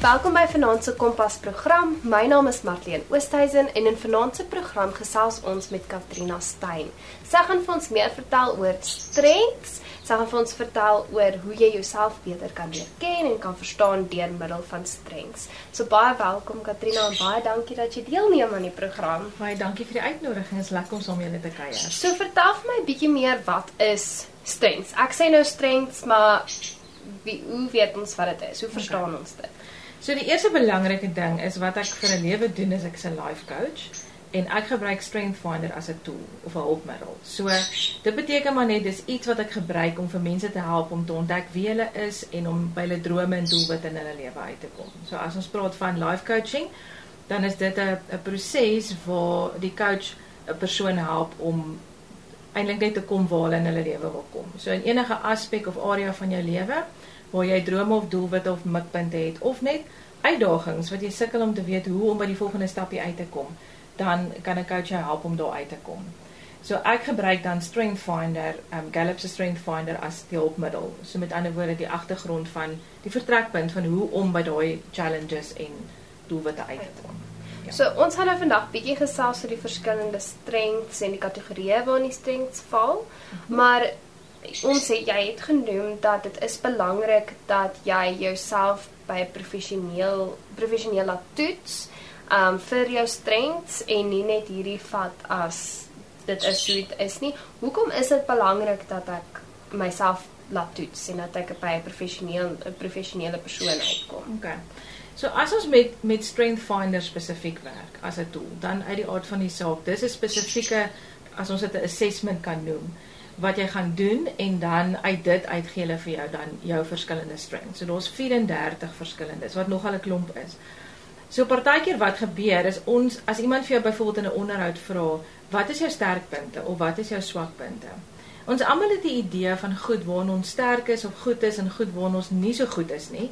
Welkom by Vanaand se Kompas program. My naam is Marlene Oosthuizen en in Vanaand se program gesels ons met Katrina Stein. Sy gaan vir ons meer vertel oor strengths. Sy gaan vir ons vertel oor hoe jy jouself beter kan leer ken en kan verstaan deur middel van strengths. So baie welkom Katrina en baie dankie dat jy deelneem aan die program. Baie dankie vir die uitnodiging. Dit is lekker om saam julle te kuier. So vertel vir my bietjie meer wat is strengths? Ek sê nou strengths, maar wie hoe weet ons wat dit is? Hoe verstaan okay. ons dit? So die eerste belangrike ding is wat ek vir 'n lewe doen is ek se life coach en ek gebruik Strength Finder as 'n tool of 'n hulpmiddel. So dit beteken maar net dis iets wat ek gebruik om vir mense te help om te ontdek wie hulle is en om by hulle drome en doelwitte in hulle lewe uit te kom. So as ons praat van life coaching, dan is dit 'n 'n proses waar die coach 'n persoon help om eintlik net te kom waar hulle in hulle lewe wil kom. So in enige aspek of area van jou lewe waar jy drome of doelwitte of mikpunte het of net uitdagings wat jy sukkel om te weet hoe om by die volgende stapie uit te kom, dan kan 'n coach jou help om daar uit te kom. So ek gebruik dan Strength Finder, um Gallup se Strength Finder as die hulpmiddel. So met ander woorde die agtergrond van die vertrekpunt van hoe om by daai challenges en doelwitte uit te kom. Ja. So ons gaan nou vandag bietjie gesels oor die verskillende strengths en die kategorieë waarin die strengths val. Mm -hmm. Maar ons sê jy het genoem dat dit is belangrik dat jy jouself by 'n professioneel professioneel laat toets um vir jou strengths en nie net hierdie vat as dit is hoe dit is nie. Hoekom is dit belangrik dat ek myself laat toets en dat ek by 'n professioneel 'n professionele persoon uitkom? Okay. So as ons met met Strength Finder spesifiek werk as 'n tool, dan uit die aard van die saak, dis 'n spesifieke as ons dit 'n assessment kan noem wat jy gaan doen en dan uit dit uitgee hulle vir jou dan jou verskillende strengths. So daar's 34 verskillendes wat nogal 'n klomp is. So partykeer wat gebeur is ons as iemand vir jou byvoorbeeld in 'n onderhoud vra, wat is jou sterkpunte of wat is jou swakpunte? Ons almal het 'n idee van goed waar ons sterk is of goed is en goed waar ons nie so goed is nie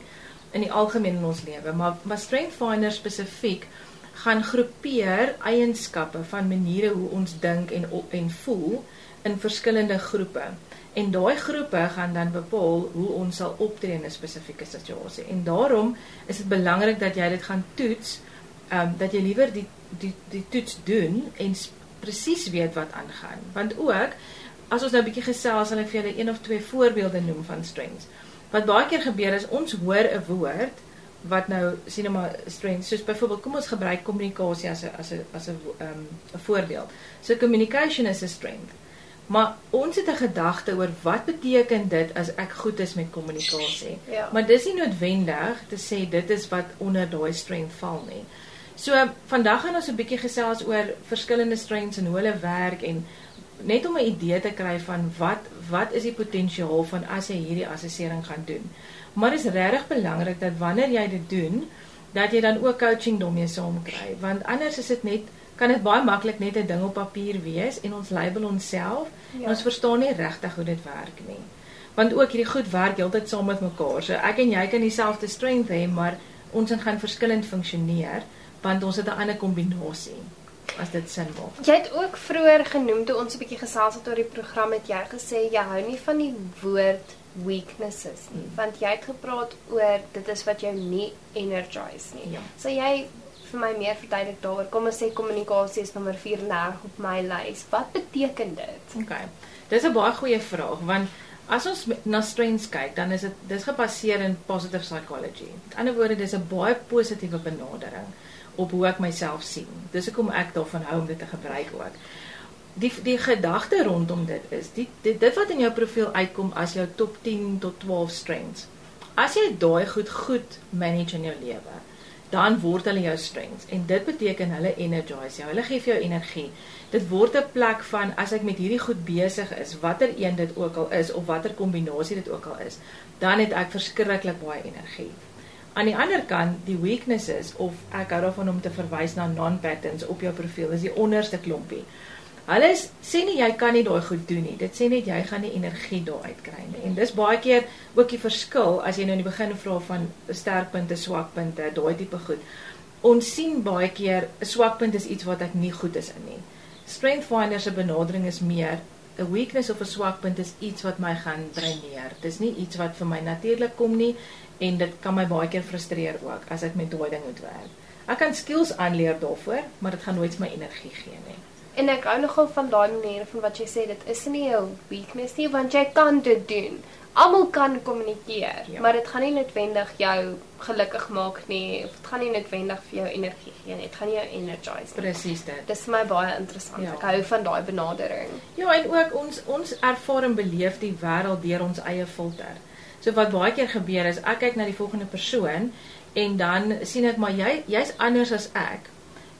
in die algemeen in ons lewe, maar maar Strength Finder spesifiek gaan groepeer eienskappe van maniere hoe ons dink en en voel in verskillende groepe. En daai groepe gaan dan bepaal hoe ons sal optree in 'n spesifieke situasie. En daarom is dit belangrik dat jy dit gaan toets, ehm um, dat jy liewer die die die toets doen en presies weet wat aangaan. Want ook as ons nou 'n bietjie gesels, sal ek vir julle een of twee voorbeelde noem van strengths. Wat baie keer gebeur is ons hoor 'n woord wat nou sien nou maar strengths soos byvoorbeeld kom ons gebruik kommunikasie as 'n as 'n as 'n ehm um, 'n voorbeeld. So communication is 'n strength. Maar ons het 'n gedagte oor wat beteken dit as ek goed is met kommunikasie. Ja. Maar dis nie noodwendig te sê dit is wat onder daai strength val nie. So vandag gaan ons 'n bietjie gesels oor verskillende strengths en hoe hulle werk en net om 'n idee te kry van wat wat is die potensiaal van as jy hierdie assessering gaan doen. Maar dit is regtig belangrik dat wanneer jy dit doen, dat jy dan ook coaching daarmee saam kry, want anders is dit net kan dit baie maklik net 'n ding op papier wees en ons label onsself ja. en ons verstaan nie regtig hoe dit werk nie. Want ook hierdie goed werk heeltyd saam met mekaar. So ek en jy kan dieselfde strength hê, maar ons gaan verskillend funksioneer want ons het 'n ander kombinasie as dit sin maak. Jy het ook vroeër genoem toe ons 'n bietjie gesels het oor die program het jy gesê jy hou nie van die woord weaknesses nie, hmm. want jy het gepraat oor dit is wat jou nie energize nie. Ja. So jy vir my meer verduidelik daaroor. Kom ons sê kommunikasie is nommer 34 op my lys. Wat beteken dit? OK. Dis 'n baie goeie vraag want as ons na strengths kyk, dan is dit dis gebaseer in positive psychology. Met ander woorde, dis 'n baie positiewe benadering op hoe ek myself sien. Dis hoekom ek daarvan hou om dit te gebruik ook. Die die gedagte rondom dit is die dit, dit wat in jou profiel uitkom as jou top 10 tot 12 strengths. As jy daai goed goed manage in jou lewe, dan word hulle jou strengths en dit beteken hulle energize jou. Hulle gee vir jou energie. Dit word 'n plek van as ek met hierdie goed besig is, watter een dit ook al is of watter kombinasie dit ook al is, dan het ek verskriklik baie energie. Aan die ander kant, die weaknesses of ek hou daarvan om te verwys na non-patterns op jou profiel, is die onderste klompie. Hulle sê nie jy kan nie daai goed doen nie. Dit sê net jy gaan nie energie daaruit kry nie. En dis baie keer ook die verskil as jy nou in die begin vra van sterkpunte, swakpunte, daai tipe goed. Ons sien baie keer 'n swakpunt is iets wat ek nie goed is in nie. Strength Finder se benadering is meer 'n weakness of 'n swakpunt is iets wat my gaan dreineer. Dis nie iets wat vir my natuurlik kom nie en dit kan my baie keer frustreer ook as ek met daai ding moet werk. Ek kan skills aanleer daarvoor, maar dit gaan nooit my energie gee nie. En ek hou nogal van daai manier van wat jy sê dit is nie 'n weakness nie want jy kan dit doen. Almal kan kommunikeer, Ja. maar dit gaan nie noodwendig jou gelukkig maak nie. Of dit gaan nie noodwendig vir jou energie gee nie. Dit gaan nie jou energize nie. Presies dit. Dis vir my baie interessant. Ja. Ek hou van daai benadering. Ja, en ook ons ons ervaar en beleef die wêreld deur ons eie filter. So wat baie keer gebeur is ek kyk na die volgende persoon en dan sien ek maar jy jy's anders as ek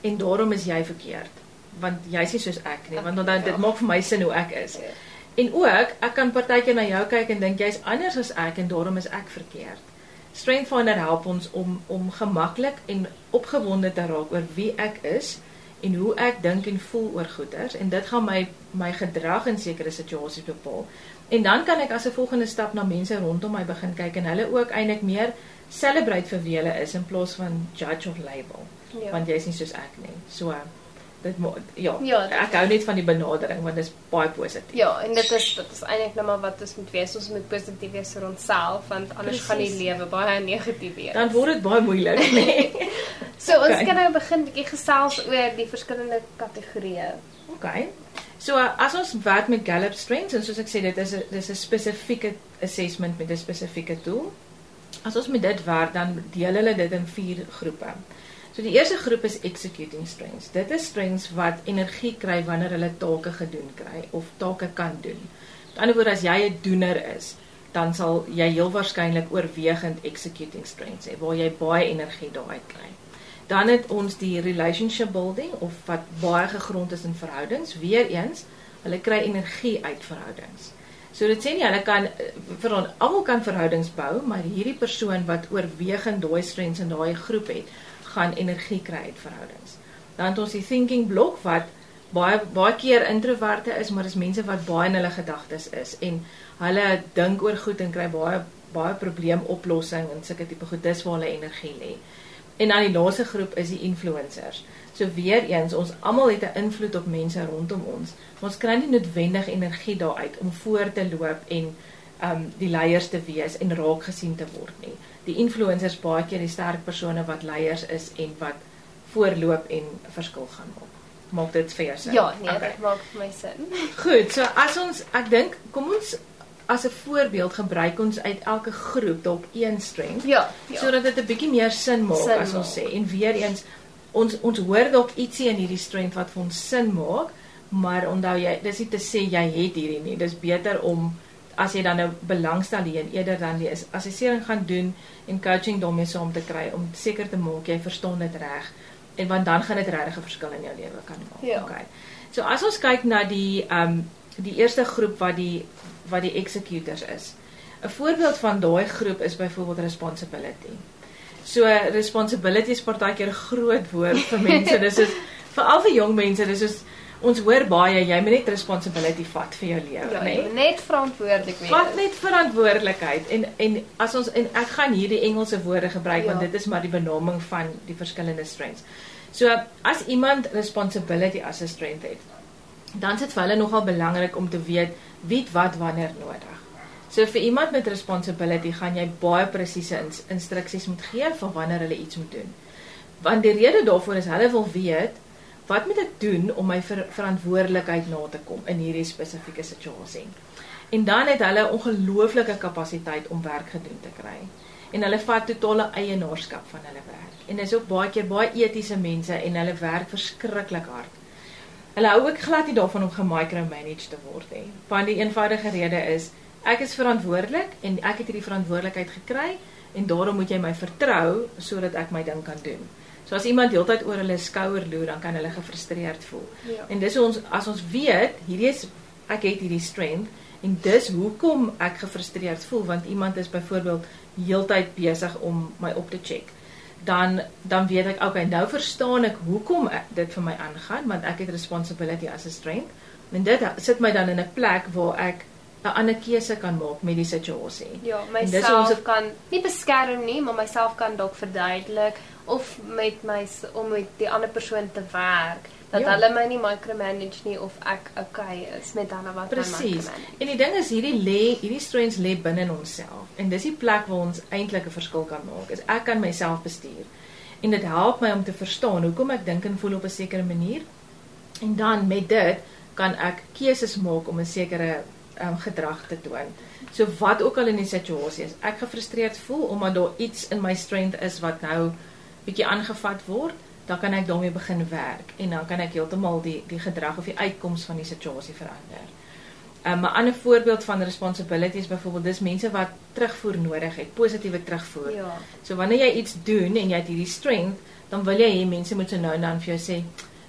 en daarom is jy verkeerd want jy's nie soos ek nie want dan Ja. dit maak vir my sin hoe ek is. Ja. En ook ek kan partykeer na jou kyk en dink jy's anders as ek en daarom is ek verkeerd. Strength Finder help ons om om gemaklik en opgewonde te raak oor wie ek is en hoe ek dink en voel oor goeders en dit gaan my my gedrag in sekere situasies bepaal. En dan kan ek as 'n volgende stap na mense rondom my begin kyk en hulle ook eintlik meer celebrate vir wie hulle is in plaas van judge of label. Ja. Want jy's nie soos ek nie. So dit mo- ja, Ja, dit- ek hou net van die benadering want dit is baie positief. Ja, en dit is dit is eintlik nou maar wat ons moet wees. Ons moet positief wees vir onsself want anders gaan die lewe baie negatief wees. Dan word dit baie moeilik, nê. so ons Okay. kan nou begin bietjie gesels oor die verskillende kategorieë. Okay. So as ons werk met Gallup Strengths en soos ek sê dit is 'n dis 'n spesifieke assessment met 'n spesifieke tool. As ons met dit werk dan deel hulle dit in vier groepe. So die eerste groep is executing strengths. Dit is strengths wat energie kry wanneer hulle take gedoen kry of take kan doen. Met ander woorde as jy 'n doener is, dan sal jy heel waarskynlik oorwegend executing strengths hê waar jy baie energie daaruit kry. Dan het ons die relationship building of wat baie gegrond is in verhoudings. Weereens, hulle kry energie uit verhoudings. So dit sê nie hulle kan vir almal kan verhoudings bou, maar hierdie persoon wat oorwegend daai strengths in daai groep het, gaan energie kry uit verhoudings. Dan het ons die thinking blok wat baie baie keer introverte is, maar dis mense wat baie in hulle gedagtes is en hulle dink oor goed en kry baie baie probleemoplossing en sulke tipe goed dis waar hulle energie lê. En dan die laaste groep is die influencers. So weer eens, ons almal het 'n invloed op mense rondom ons. Ons kry nie noodwendig energie daaruit om voor te loop en um die leiers te wees en raak gesien te word nie. Die influencers baie keer die sterk persone wat leiers is en wat voorloop en verskil gaan maak. Maak dit vir jou sin? Ja, nee, Okay. dit maak vir my sin. Goed, so as ons ek dink kom ons as 'n voorbeeld gebruik ons uit elke groep dalk een strength Ja, ja. sodat dit 'n bietjie meer sin maak Sin as ons maak. sê. En weer eens ons ons hoor dalk ietsie in hierdie strength wat vir ons sin maak, maar onthou jy, dis nie te sê jy het hierdie nie. Dis beter om as jy dan nou belangstel hierin eerder dan die is assessering gaan doen en coaching daarmee saam te kry om seker te maak jy verstaan dit reg en want dan gaan dit regtig 'n verskil in jou lewe kan maak. Ja. Okay. So as ons kyk na die ehm um, die eerste groep wat die wat die executors is. 'n Voorbeeld van daai groep is byvoorbeeld responsibility. So responsibility is partykeer 'n groot woord vir mense. Dis is veral vir jong mense, dis is ons hoor baie jy moet net responsibility vat vir jou lewe, Ja, moet net verantwoordelik wees. Vat net verantwoordelikheid en en as ons en ek gaan hierdie Engelse woorde gebruik Ja. want dit is maar die benaming van die verskillende strengths. So as iemand responsibility as 'n strength het, dan is dit vir hulle nogal belangrik om te weet wie wat wanneer nodig. So vir iemand met responsibility gaan jy baie presiese ins instruksies moet gee van wanneer hulle iets moet doen. Want die rede daarvoor is hulle wil weet wat moet ek doen om my ver verantwoordelikheid na te kom in hierdie spesifieke situasie. En dan het hulle ongelooflike kapasiteit om werk gedoen te kry. En hulle vat totale eienaarskap van hulle werk. En dis ook baie keer baie etiese mense en hulle werk verskriklik hard. Hulle hou ook glad nie daarvan om gemicromanage te word nie. Want die eenvoudige rede is ek is verantwoordelik en ek het hierdie verantwoordelikheid gekry en daarom moet jy my vertrou sodat ek my ding kan doen. So as iemand heeltyd oor hulle skouer loer, dan kan hulle gefrustreerd voel. Ja. En dis ons as ons weet, hierdie is ek het hierdie strength en dis hoekom ek gefrustreerd voel want iemand is byvoorbeeld heeltyd besig om my op te check. Dan dan weet ek okay, nou verstaan ek hoekom ek, dit vir my aangaan want ek het responsibility as 'n strength. En dit sit my dan in 'n plek waar ek 'n ander keuse kan maak met die situasie. Ja, myself ons- kan nie beskerm nie, maar myself kan dalk verduidelik of met my om met die ander persoon te werk Dat Ja. hulle my nie micromanage nie of ek okay is met hulle wat my Presies. micromanage. En die ding is hierdie lê, hierdie strengths lê binne in onsself. En dis die plek waar ons eintlik 'n verskil kan maak. Is ek kan myself bestuur. En dit help my om te verstaan hoekom ek dink en voel op 'n sekere manier. En dan met dit kan ek keuses maak om 'n sekere um, gedrag te toon. So wat ook al in die situasie is, ek gefrustreerd voel omdat daar iets in my strength is wat nou bietjie aangevat word, dan kan ek daarmee begin werk en dan kan ek heeltemal die die gedrag of die uitkoms van die situasie verander. Um, 'n ander voorbeeld van responsibility is byvoorbeeld dis mense wat terugvoer nodig het, positiewe terugvoer. Ja. So wanneer jy iets doen en jy het hierdie strength, dan wil jy hê mense moet so nou en dan vir jou sê,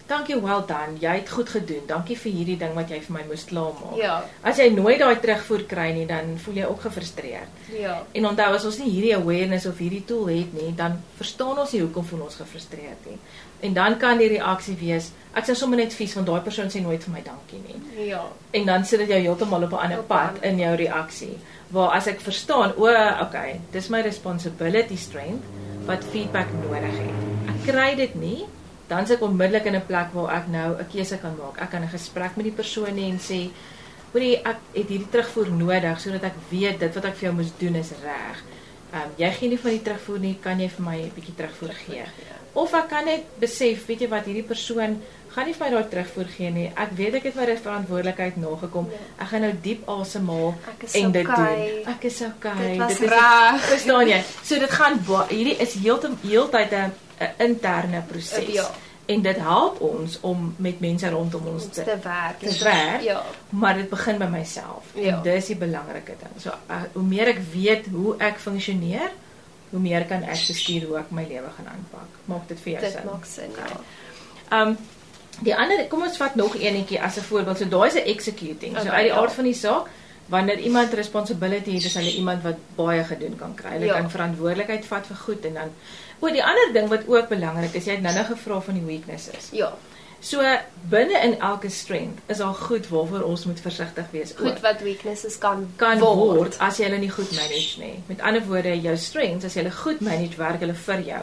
"Dankie, well done. Jy het goed gedoen. Dankie vir hierdie ding wat jy vir my moes klaarmaak." Ja. As jy nooit daai terugvoer kry nie, dan voel jy ook gefrustreerd. Ja. En onthou as ons nie hierdie awareness of hierdie tool het nie, dan verstaan ons nie hoekom voel ons gefrustreerd nie. En dan kan die reaksie wees, ek sê sommer net vies want daai persoon sê nooit vir my dankie nie. Ja. En dan sit dit jou heeltemal op 'n ander pad in jou reaksie. Waar as ek verstaan, o, okay, dis my responsibility strength wat feedback nodig het. Ek kry dit nie, dan is ek onmiddellik in 'n plek waar ek nou 'n keuse kan maak. Ek kan 'n gesprek met die persoon hê en sê, "Hoorie, ek het hierdie terugvoer nodig sodat ek weet dit wat ek vir jou moes doen is reg. Ehm um, jy gee nie van die terugvoer nie, kan jy vir my 'n bietjie terugvoer gee?" Of ek kan net besef, weet jy wat, hierdie persoon gaan nie vir my daai terugvoer gee nie. Ek weet ek het my verantwoordelikheid nagekom. Ja. Ek gaan nou diep asemhaal en dit okay. doen. Ek is okay. Dit was is reg. Verstaan jy? So dit gaan hierdie is heeltemal heeltyd 'n 'n interne proses. Ja. En dit help ons om met mense rondom ons te te werk. te werk. Ja. Maar dit begin by myself. Ja. En dis die belangrike ding. So uh, hoe meer ek weet hoe ek funksioneer, hoe meer kan ek bestuur hoe ek my lewe gaan aanpak. Maak dit vir jou Dit sin? maak sin, ja. Um die ander kom ons vat nog eenetjie as 'n voorbeeld. So daai is 'n executing. So Okay, uit die ja. aard van die saak wanneer iemand responsibility het, is hulle iemand wat baie gedoen kan kry. Hulle Ja. kan verantwoordelikheid vat vir goed en dan O, die ander ding wat ook belangrik is, jy het nou-nou gevra van die weaknesses. Ja. So binne in elke strength is daar goed waarvoor ons moet versigtig wees. ook Goed wat weaknesses kan kan word as jy hulle nie goed manage nie. Met ander woorde, jou strengths as jy hulle goed manage, werk hulle vir jou.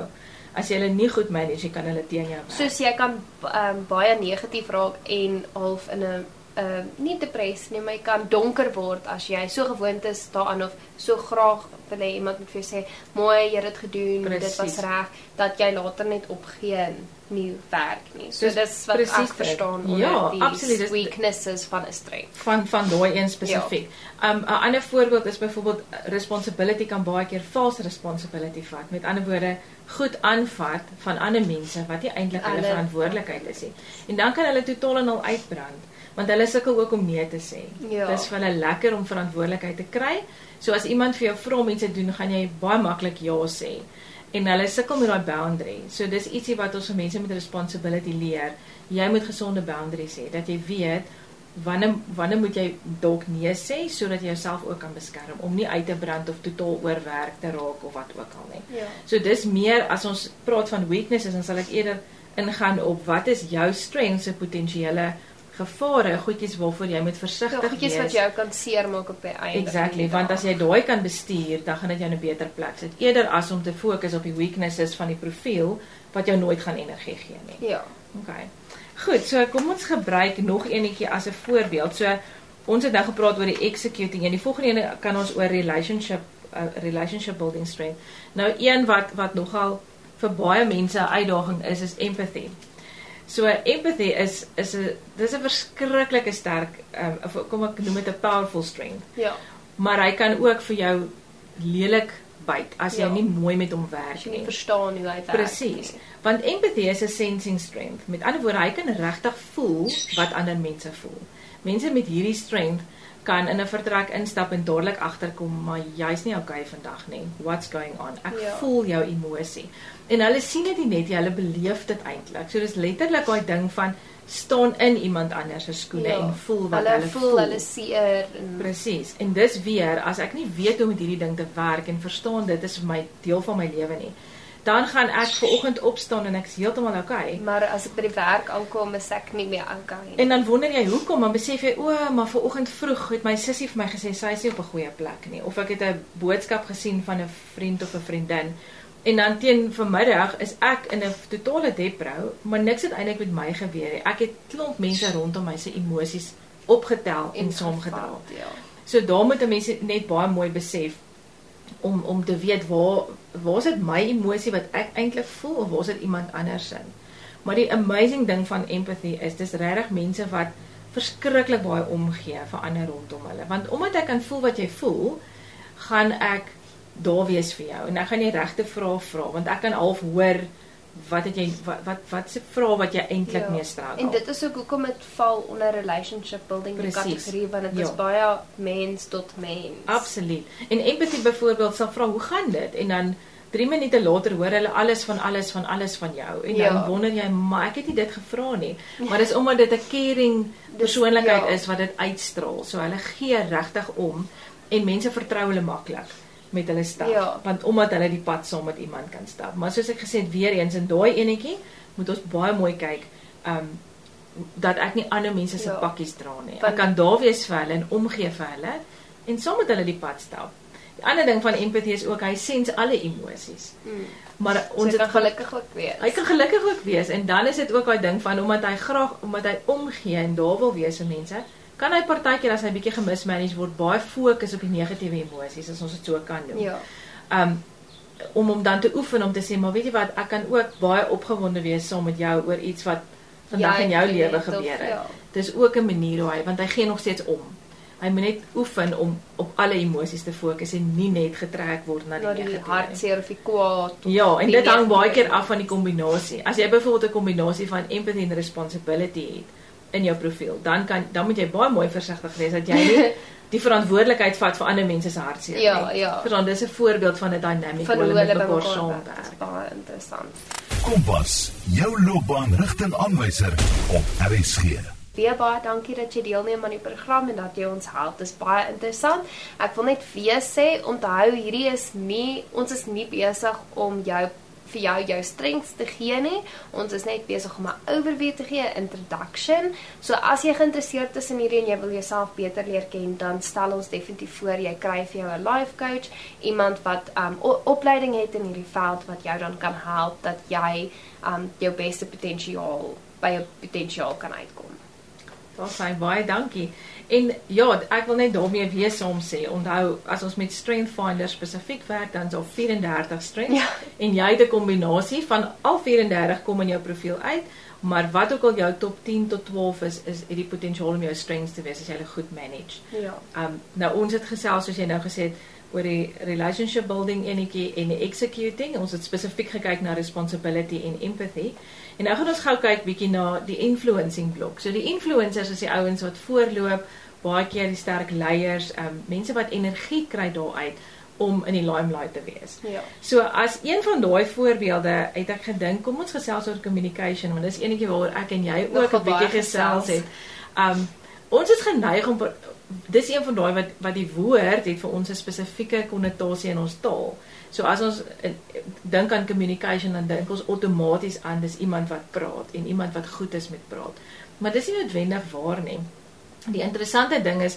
As jy hulle nie goed manage, nie, kan hulle teen jou werk. Soos jy kan um, baie negatief raak en half in 'n uh nie depressie nie, maar jy kan donker word as jy so gewoond is daaraan of so graag wil hê iemand moet vir jou sê, "Mooi, jy het dit gedoen, dit was Precies. reg," dat jy later net opgee en nie werk nie. So Dis dis wat precies ek dit. verstaan onder Ja, die absoluut, weaknesses van 'n strength. van van daai een spesifiek. Ja. Um 'n ander voorbeeld is byvoorbeeld uh, responsibility kan baie keer false responsibility vat. Met ander woorde, goed aanvat van ander mense wat nie eintlik hulle Hulle- verantwoordelikheid is nie. En dan kan hulle totaal en al uitbrand, want hulle sukkel ook om nee te sê. Ja. Dis vir hulle lekker om verantwoordelikheid te kry. So as iemand vir jou vra om iets te doen, gaan jy baie maklik ja sê. En hulle sukkel met daai boundary. So dis ietsie wat ons vir mense met responsibility leer. Jy moet gesonde boundaries hê dat jy weet wanneer wanneer moet jy dalk nee sê sodat jy jouself ook kan beskerm om nie uit te brand of totaal oorwerk te raak of wat ook al nie. Ja. So dis meer as ons praat van weaknesses dan sal ek eerder ingaan op wat is jou strengths se potensiële gevare, goedjies waarvoor jy moet Ja, versigtig goedjies wees. wat jou kan seermaak op die einde. Exactly, die want as jy daai kan bestuur, dan gaan dit jou in 'n beter plek sit. Eerder as om te fokus op die weaknesses van die profiel wat jou nooit gaan energie gee nie. Ja. Okay. Goed, so kom ons gebruik nog eenetjie as 'n voorbeeld. So ons het nou gepraat oor die executing en die volgende een kan ons oor relationship uh, relationship building strength. Nou een wat wat nogal vir baie mense 'n uitdaging is is empathy. So empathy is is 'n dis 'n verskriklike sterk um, of kom ek noem dit 'n powerful strength. Ja. Maar hy kan ook vir jou lelik byt as jy Ja. nie mooi met hom werk As jy nie. nie verstaan hoe hy werk Presies. nie. Want empathy is 'n sensing strength. Met ander woorde, hy kan regtig voel wat ander mense voel. Mense met hierdie strength kan in 'n vertrek instap en dadelik agterkom, maar jy's nie okay vandag nie. What's going on? Ek Ja. voel jou emosie. En hulle sien dit nie net nie, hulle beleef dit eintlik. So dis letterlik daai ding van staan in iemand anders se skoene en voel wat hulle, hulle, voel. Hulle seer en Presies. En dis weer as ek nie weet hoe om met hierdie ding te werk en verstaan dit is vir my deel van my lewe nie. Dan gaan ek ver oggend opstaan en ek's heeltemal okay. maar as ek by die werk aankom, is ek nie meer okay nie. En dan wonder jy hoekom, dan besef jy o, maar ver oggend vroeg het my sussie vir my gesê sy is nie op 'n goeie plek nie of ek het 'n boodskap gesien van 'n vriend of 'n vriendin En dan teen vanmiddag is ek in 'n totale deprou, maar niks het eintlik met my gebeur nie. Ek het klomp mense rondom my se emosies opgetel en, en saamgedra. Ja. So daar moet 'n mens net baie mooi besef om om te weet waar waar is dit my emosie wat ek eintlik voel of waar is dit iemand anders se. Maar die amazing ding van empathy is dis regtig mense wat verskriklik baie omgee vir ander rondom hulle. Want omdat ek kan voel wat jy voel, gaan ek daar wees vir jou en ek gaan nie regte vrae vra want ek kan half hoor wat het jy wat wat wat se vra wat jy eintlik ja. mee struggle. En dit is ook hoekom dit val onder relationship building die kategorie want dit ja. is baie mens tot mens. Absoluut. En empathy byvoorbeeld sal vra hoe gaan dit en dan 3 minute later hoor hulle alles van alles van alles van jou en ja. dan wonder jy maar ek het nie dit gevra nie. Maar dis omdat dit 'n caring persoonlikheid ja. is wat dit uitstraal. So hulle gee regtig om en mense vertrou hulle maklik met hulle stap ja. want omdat hulle die pad saam met iemand kan stap. Maar soos ek gesê het weer eens in daai enetjie moet ons baie mooi kyk um dat ek nie ander mense se ja. pakkies dra nie. Ek kan daar wees vir hulle en omgee vir hulle en saam met hulle die pad stap. Die ander ding van empathy is ook hy sens alle emosies. Hmm. Maar ons so kan gelukkig ook wees. Hy kan gelukkig ook wees en dan is dit ook daai ding van omdat hy graag omdat hy omgee en daar wil wees vir mense kan hy partykeer as hy bietjie gemismanage word baie fokus op die negatiewe emosies as ons dit so kan doen. Ja. Um om hom dan te oefen om te sê maar weet jy wat ek kan ook baie opgewonde wees saam met jou oor iets wat vandag ja, in jou lewe gebeur het. Ja. Dis ook 'n manier hoe hy want hy gee nog steeds om. Hy moet net oefen om op alle emosies te fokus en nie net getrek word na die, die negatiewe hartseer of die kwaad. Ja, en dit hang baie keer af van die kombinasie. As jy byvoorbeeld 'n kombinasie van empathy en responsibility het, in jou profiel, dan kan dan moet jy baie mooi versigtig wees dat jy nie die verantwoordelikheid vat vir ander mense se hartseer ja, nie. Ja, ja. Want dis 'n voorbeeld van 'n dynamic hoe hulle met mekaar saamwerk. Baie interessant. Kompas, jou loopbaan rigtingaanwyser op RSG. Baie baie dankie dat jy deelneem aan die program en dat jy ons help. Dit is baie interessant. Ek wil net weer sê, onthou hierdie is nie ons is nie besig om jou vir jou jou strengths te gee nie. Ons is net besig om 'n overview te gee, introduction. So as jy geïnteresseerd is in hierdie en jy wil jouself beter leer ken, dan stel ons definitief voor jy kry vir jou 'n life coach, iemand wat um opleiding het in hierdie veld wat jou dan kan help dat jy um jou beste potensiaal by jou potensiaal kan uitkom. Daar sê baie dankie. En ja, ek wil net daarmee weer saam sê, onthou as ons met Strength Finder spesifiek werk, dan is daar 34 strengths ja. en jy het 'n kombinasie van al 34 kom in jou profiel uit, maar wat ook al jou top 10 tot 12 is, is het die potensiaal om jou strengths te wees as jy hulle goed manage. Ja. Um nou ons het gesels soos jy nou gesê het oor die relationship building enetjie en die executing. Ons het spesifiek gekyk na responsibility en empathy. En nou gaan ons gou kyk bietjie na die influencing blok. So die influencers is die ouens wat voorloop, baie keer die sterk leiers, um, mense wat energie kry daaruit om in die limelight te wees. Ja. So as een van daai voorbeelde het ek gedink, kom ons gesels oor communication want dis enetjie waaroor ek en jy ook 'n bietjie gesels het. Um ons is geneig om dis een van daai wat wat die woord het vir ons 'n spesifieke konnotasie in ons taal. So as ons uh, dink aan communication dan dink ons outomaties aan dis iemand wat praat en iemand wat goed is met praat. Maar dis nie noodwendig waar nie. Die interessante ding is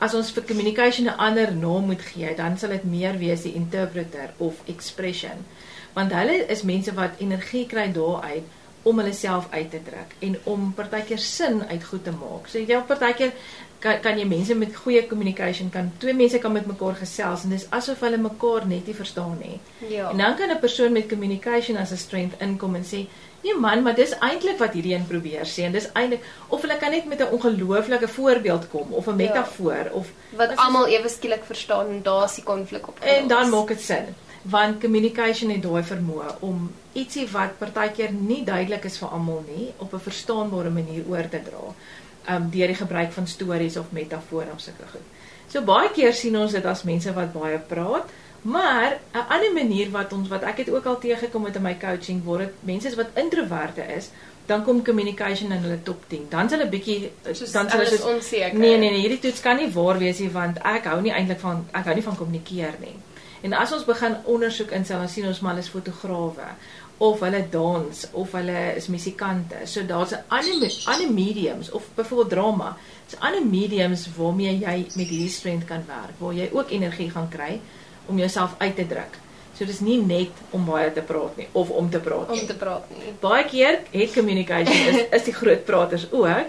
as ons vir communication 'n ander naam moet gee, dan sal dit meer wees die interpreter of expression. Want hulle is mense wat energie kry daaruit om hulle self uit te druk en om partykeer sin uit goed te maak. So jy partykeer kan kan jy mense met goeie communication kan twee mense kan met mekaar gesels en dis asof hulle mekaar net nie verstaan nie. Ja. En dan kan 'n persoon met communication as 'n strength inkom en sê, "Nee man, maar dis eintlik wat hierdie een probeer sê en dis eintlik of hulle kan net met 'n ongelooflike voorbeeld kom of 'n ja. metafoor ja. of wat almal ewe skielik verstaan en daar's die konflik op. En dan maak dit sin want communication het daai vermoë om ietsie wat partykeer nie duidelik is vir almal nie op 'n verstaanbare manier oor te dra um deur die gebruik van stories of metafore of sulke goed. So baie keer sien ons dit as mense wat baie praat, maar 'n ander manier wat ons wat ek het ook al teëgekom met in my coaching word dit mense wat introverte is, dan kom communication in hulle top 10. Dan is hulle bietjie dan sal hulle onseker. Nee nee nee, hierdie toets kan nie waar wees nie want ek hou nie eintlik van ek hou nie van kommunikeer nie. En as ons begin ondersoek in sal ons sien ons maar is fotograwe of hulle dans of hulle is musikante. So daar's 'n ander ander mediums of byvoorbeeld drama. Dit's ander mediums waarmee jy met hierdie strength kan werk waar jy ook energie gaan kry om jouself uit te druk. So dis nie net om baie te praat nie of om te praat nie. om te praat nie. Baie keer het communication is is die groot praters ook.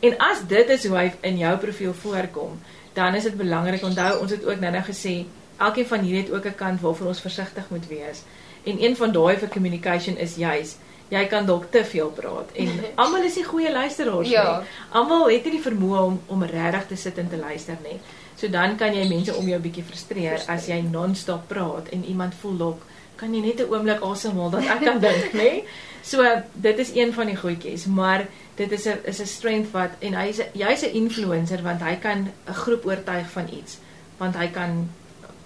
En as dit is hoe hy in jou profiel voorkom, dan is dit belangrik onthou ons het ook nou-nou gesê elkeen van hierdie het ook 'n kant waarvoor ons versigtig moet wees. En een van daai vir communication is juis jy kan dalk te veel praat en almal is nie goeie luisteraars Ja. nie. Almal het nie die vermoë om om regtig te sit en te luister nie. So dan kan jy mense om jou bietjie frustreer as jy non-stop praat en iemand voel dalk kan jy net 'n oomblik asemhaal dat ek kan dink, nê? So dit is een van die goedjies, maar dit is 'n is 'n strength wat en hy's jy's 'n influencer want hy kan 'n groep oortuig van iets, want hy kan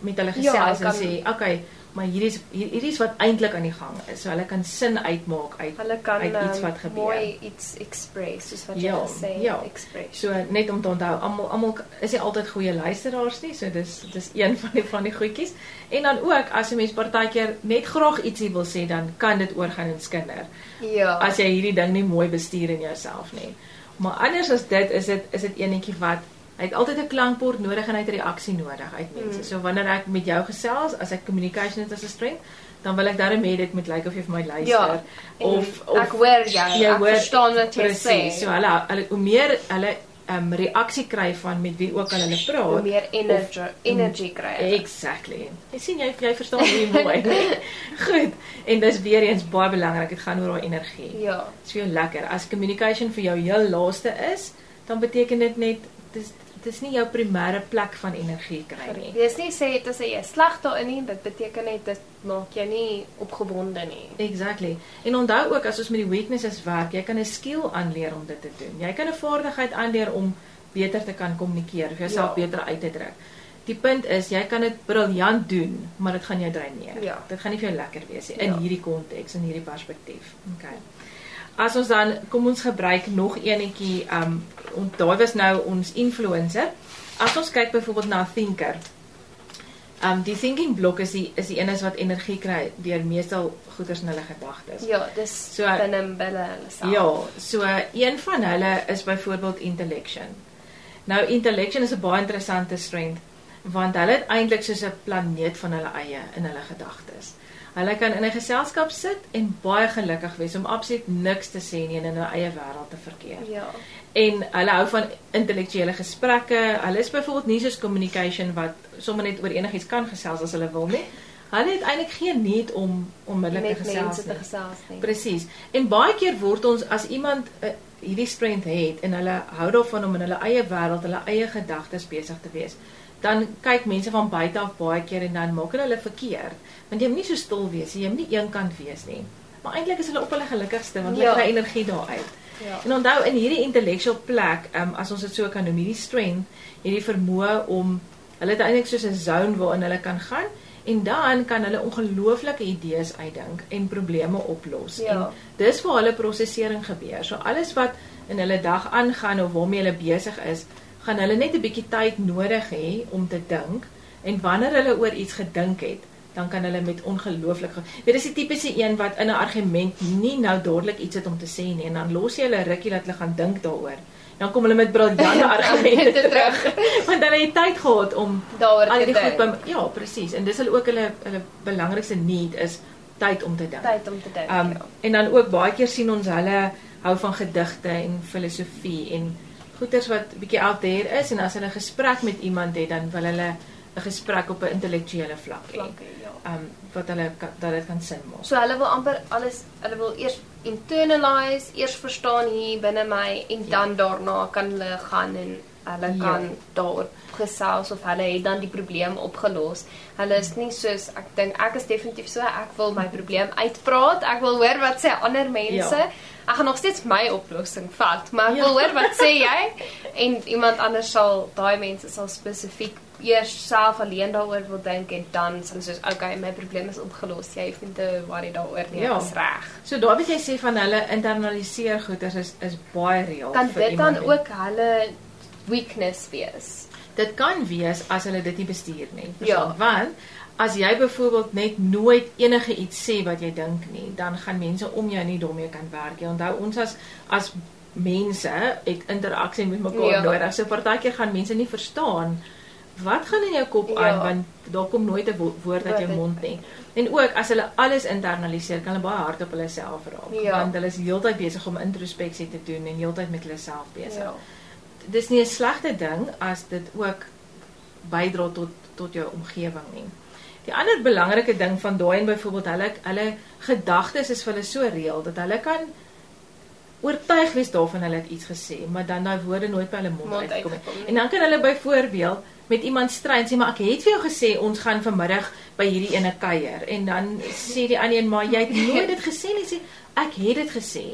met hulle Ja, gesels en kan- sê, "Okay, maar hierdie is hier- hierdie is wat eintlik aan die gang is." So hulle kan sin uitmaak uit Hulle kan uit iets wat gebeur. mooi iets express soos wat jy Ja, gesê ja. express. So net om te onthou, almal almal is nie altyd goeie luisteraars nie, so dis dis een van die van die goedjies. En dan ook as 'n mens partykeer net graag ietsie wil sê, dan kan dit oorgaan in skinder. Ja. As jy hierdie ding nie mooi bestuur in jouself nie. Maar anders as dit is dit is dit enetjie wat hy het altyd 'n klankbord nodig en hy het reaksie nodig uit mense. Mm. So wanneer ek met jou gesels, as ek communication het as 'n strength, dan wil ek darem hê dit moet lyk of jy vir my luister Ja, of of ek hoor jou, jy ek hoor- verstaan wat jy Presies. sê. So hulle hulle hoe meer hulle um, reaksie kry van met wie ook al hulle praat, hoe meer energy energy kry. hulle. Exactly. Jy sien jy jy verstaan hoe mooi. Goed. En dis weer eens baie belangrik. Dit gaan oor daai energie. Ja. Jou lekker. As communication vir jou heel laaste is, dan beteken dit net dis dis nie jou primêre plek van energie kry nie. Dis nie sê dit is jy is sleg daarin nie, dit beteken net dit maak jou nie opgewonde nie. Exactly. En onthou ook as ons met die weaknesses werk, jy kan 'n skill aanleer om dit te doen. Jy kan 'n vaardigheid aanleer om beter te kan kommunikeer of jouself Ja. beter uit te druk. Die punt is jy kan dit briljant doen, maar dit gaan jou dreineer. Ja. Dit gaan nie vir jou lekker wees nie in Ja. hierdie konteks en hierdie perspektief. Okay. As ons dan kom ons gebruik nog enetjie, um ons daai was nou ons influencer. As ons kyk byvoorbeeld na 'n thinker. Um die thinking block is die is die een is wat energie kry deur meestal goeders in hulle gedagtes. Ja, dis So- binne binne hulle self. Ja, so een van hulle is byvoorbeeld intellection. Nou intellection is 'n baie interessante strength want hulle het eintlik soos 'n planeet van hulle eie in hulle gedagtes. Hulle kan in 'n geselskap sit en baie gelukkig wees om absoluut niks te sê nie en in hulle eie wêreld te verkeer. Ja. En hulle hou van intellektuele gesprekke. Hulle is byvoorbeeld nie soos communication wat sommer net oor enigiets kan gesels as hulle wil nie. Hulle het eintlik geen need om onmiddellik te gesels mense te nie. gesels nie. Presies. En baie keer word ons as iemand uh, hierdie strength het en hulle hou daarvan om in hulle eie wêreld, hulle eie gedagtes besig te wees, dan kyk mense van buite af baie keer en dan maak hulle hulle verkeerd. Want jy moet nie so stil wees nie, jy moet nie eenkant wees nie. Maar eintlik is hulle op hulle gelukkigste want hulle Ja. kry energie daaruit. Ja. En onthou in hierdie intellectual plek, um, as ons dit so kan noem, hierdie strength, hierdie vermoë om hulle het eintlik soos 'n zone waarin hulle kan gaan en dan kan hulle ongelooflike idees uitdink en probleme oplos. Ja. En dis waar hulle prosesering gebeur. So alles wat in hulle dag aangaan of waarmee hulle besig is, gaan hulle net 'n bietjie tyd nodig hê om te dink en wanneer hulle oor iets gedink het, dan kan hulle met ongelooflik weet dis die tipiese een wat in 'n argument nie nou dadelik iets het om te sê nie en dan los jy hulle rukkie dat hulle gaan dink daaroor. Dan kom hulle met briljante argumente terug. Want hulle het tyd gehad om Daaroor te goed dink. by ja, presies. En dis hulle ook hulle hulle belangrikste need is tyd om te dink. Tyd om te dink. Um ja. en dan ook baie keer sien ons hulle hou van gedigte en filosofie en goeters wat bietjie out there is en as hulle 'n gesprek met iemand het dan wil hulle 'n gesprek op 'n intellektuele vlak hê. Ja. Um wat hulle dat dit kan sin maak. So hulle wil amper alles hulle wil eers internalize, eers verstaan hier binne my en dan daarna kan hulle gaan en hulle Ja. kan daaroor gesels of hulle het dan die probleem opgelos. Hulle is nie soos ek dink ek is definitief so ek wil my probleem uitpraat. Ek wil hoor wat sê ander mense. Ja. Ek gaan nog steeds my oplossing vat, maar ek Ja. wil hoor wat sê jy en iemand anders sal daai mense sal spesifiek eers self alleen daaroor wil dink en dan sal soos okay, my probleem is opgelos. Jy hoef nie te worry daaroor nie. Ja. Dit is reg. So daar wat jy sê van hulle internaliseer goeters is is baie reël Kan dit dan en- ook hulle weakness wees? Dit kan wees as hulle dit nie bestuur nie. Ja. Verstaan? Want as jy byvoorbeeld net nooit enige iets sê wat jy dink nie, dan gaan mense om jou nie daarmee kan werk nie. Onthou ons as as mense het interaksie met mekaar Ja. nodig. So partykeer gaan mense nie verstaan wat gaan in jou kop Ja. aan want daar kom nooit 'n wo- woord uit jou mond nie. En ook as hulle alles internaliseer, kan hulle baie hard op hulle self raak Ja. want hulle is heeltyd besig om introspeksie te doen en heeltyd met hulle self besig. Ja. Dis nie 'n slegte ding as dit ook bydra tot tot jou omgewing nie. Die ander belangrike ding van daai en byvoorbeeld hulle hulle gedagtes is vir hulle so reël dat hulle kan oortuig wees daarvan hulle het iets gesê, maar dan daai woorde nooit by hulle mond, Mond uitkom nie. En dan kan hulle byvoorbeeld met iemand stry en sê maar ek het vir jou gesê ons gaan vanmiddag by hierdie ene kuier en dan sê die ander een maar jy het nooit dit gesê nie sê ek het dit gesê.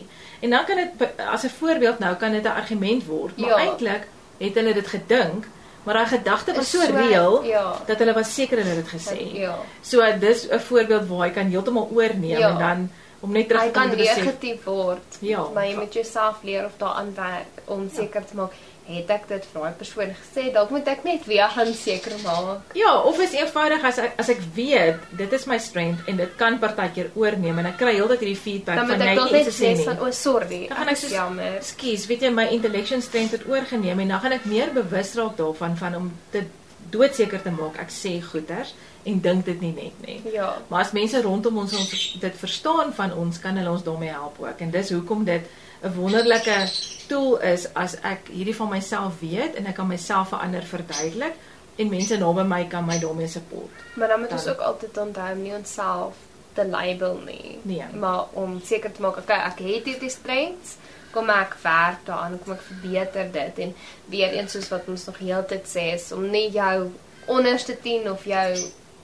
En dan kan dit as 'n voorbeeld nou kan dit 'n argument word, maar Ja. eintlik het hulle dit gedink, maar daai gedagte was so so- reël ja. dat hulle was seker hulle het dit gesê. Ja. So dis 'n voorbeeld waar hy kan heeltemal oorneem Ja. en dan om net terug Hy te kom kan te besef negatief word. Ja. Maar jy moet jouself leer of daaraan werk om seker te maak het ek dit vir daai persoon gesê, dalk moet ek net weer gaan seker maak. Ja, of is eenvoudig as ek as ek weet dit is my strength en dit kan partykeer oorneem en ek kry heeltyd hierdie feedback Dan van jy iets te sê nie. van o, sorry. Dan gaan ek soos jammer. Ekskuus, weet jy my intellectual strength het oorgeneem en dan gaan ek meer bewus raak daarvan van om dit doodseker te maak ek sê goeters en dink dit nie net nie. Ja. Maar as mense rondom ons ons dit verstaan van ons, kan hulle ons daarmee help ook. En dis hoekom dit 'n wonderlike tool is as ek hierdie van myself weet en ek kan myself verander verduidelik en mense naby my kan my daarmee support. Maar dan moet ons Dan- ook altyd onthou nie onsself te label nie. Nee. Maar om seker te maak, okay, ek het hierdie strengths, kom ek werk daaraan, kom ek verbeter dit en weer eens soos wat ons nog heeltyd sê is om nie jou onderste 10 of jou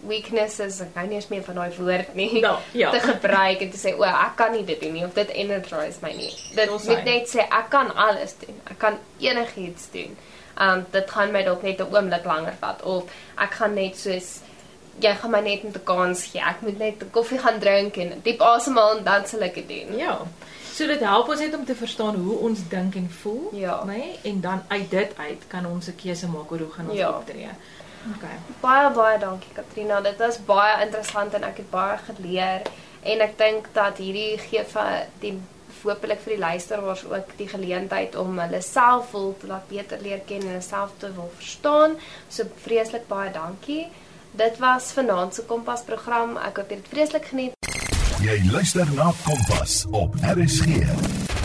weaknesses, ek hou nie eens meer van daai woord nie, Ja, ja. te gebruik en te sê, "O, ek kan nie dit doen nie of dit energize my nie." Dit Ons moet net sê ek kan alles doen. Ek kan enigiets doen. Um dit gaan my dalk net 'n oomblik langer vat of ek gaan net soos jy gaan my net 'n kans gee. Ek moet net 'n koffie gaan drink en diep asemhaal en dan sal ek dit doen. Ja. So dit help ons net om te verstaan hoe ons dink en voel, Ja. nê? Nee? En dan uit dit uit kan ons 'n keuse maak oor hoe gaan ons Ja. optree. Okay. Baie baie dankie Katrina. Dit was baie interessant en ek het baie geleer en ek dink dat hierdie gee vir die hopelik vir die luisteraars ook die geleentheid om hulle self wil te laat beter leer ken en hulle self te wil verstaan. So vreeslik baie dankie. Dit was vanaand se Kompas program. Ek hoop jy het dit vreeslik geniet. Jy luister na Kompas op RSG.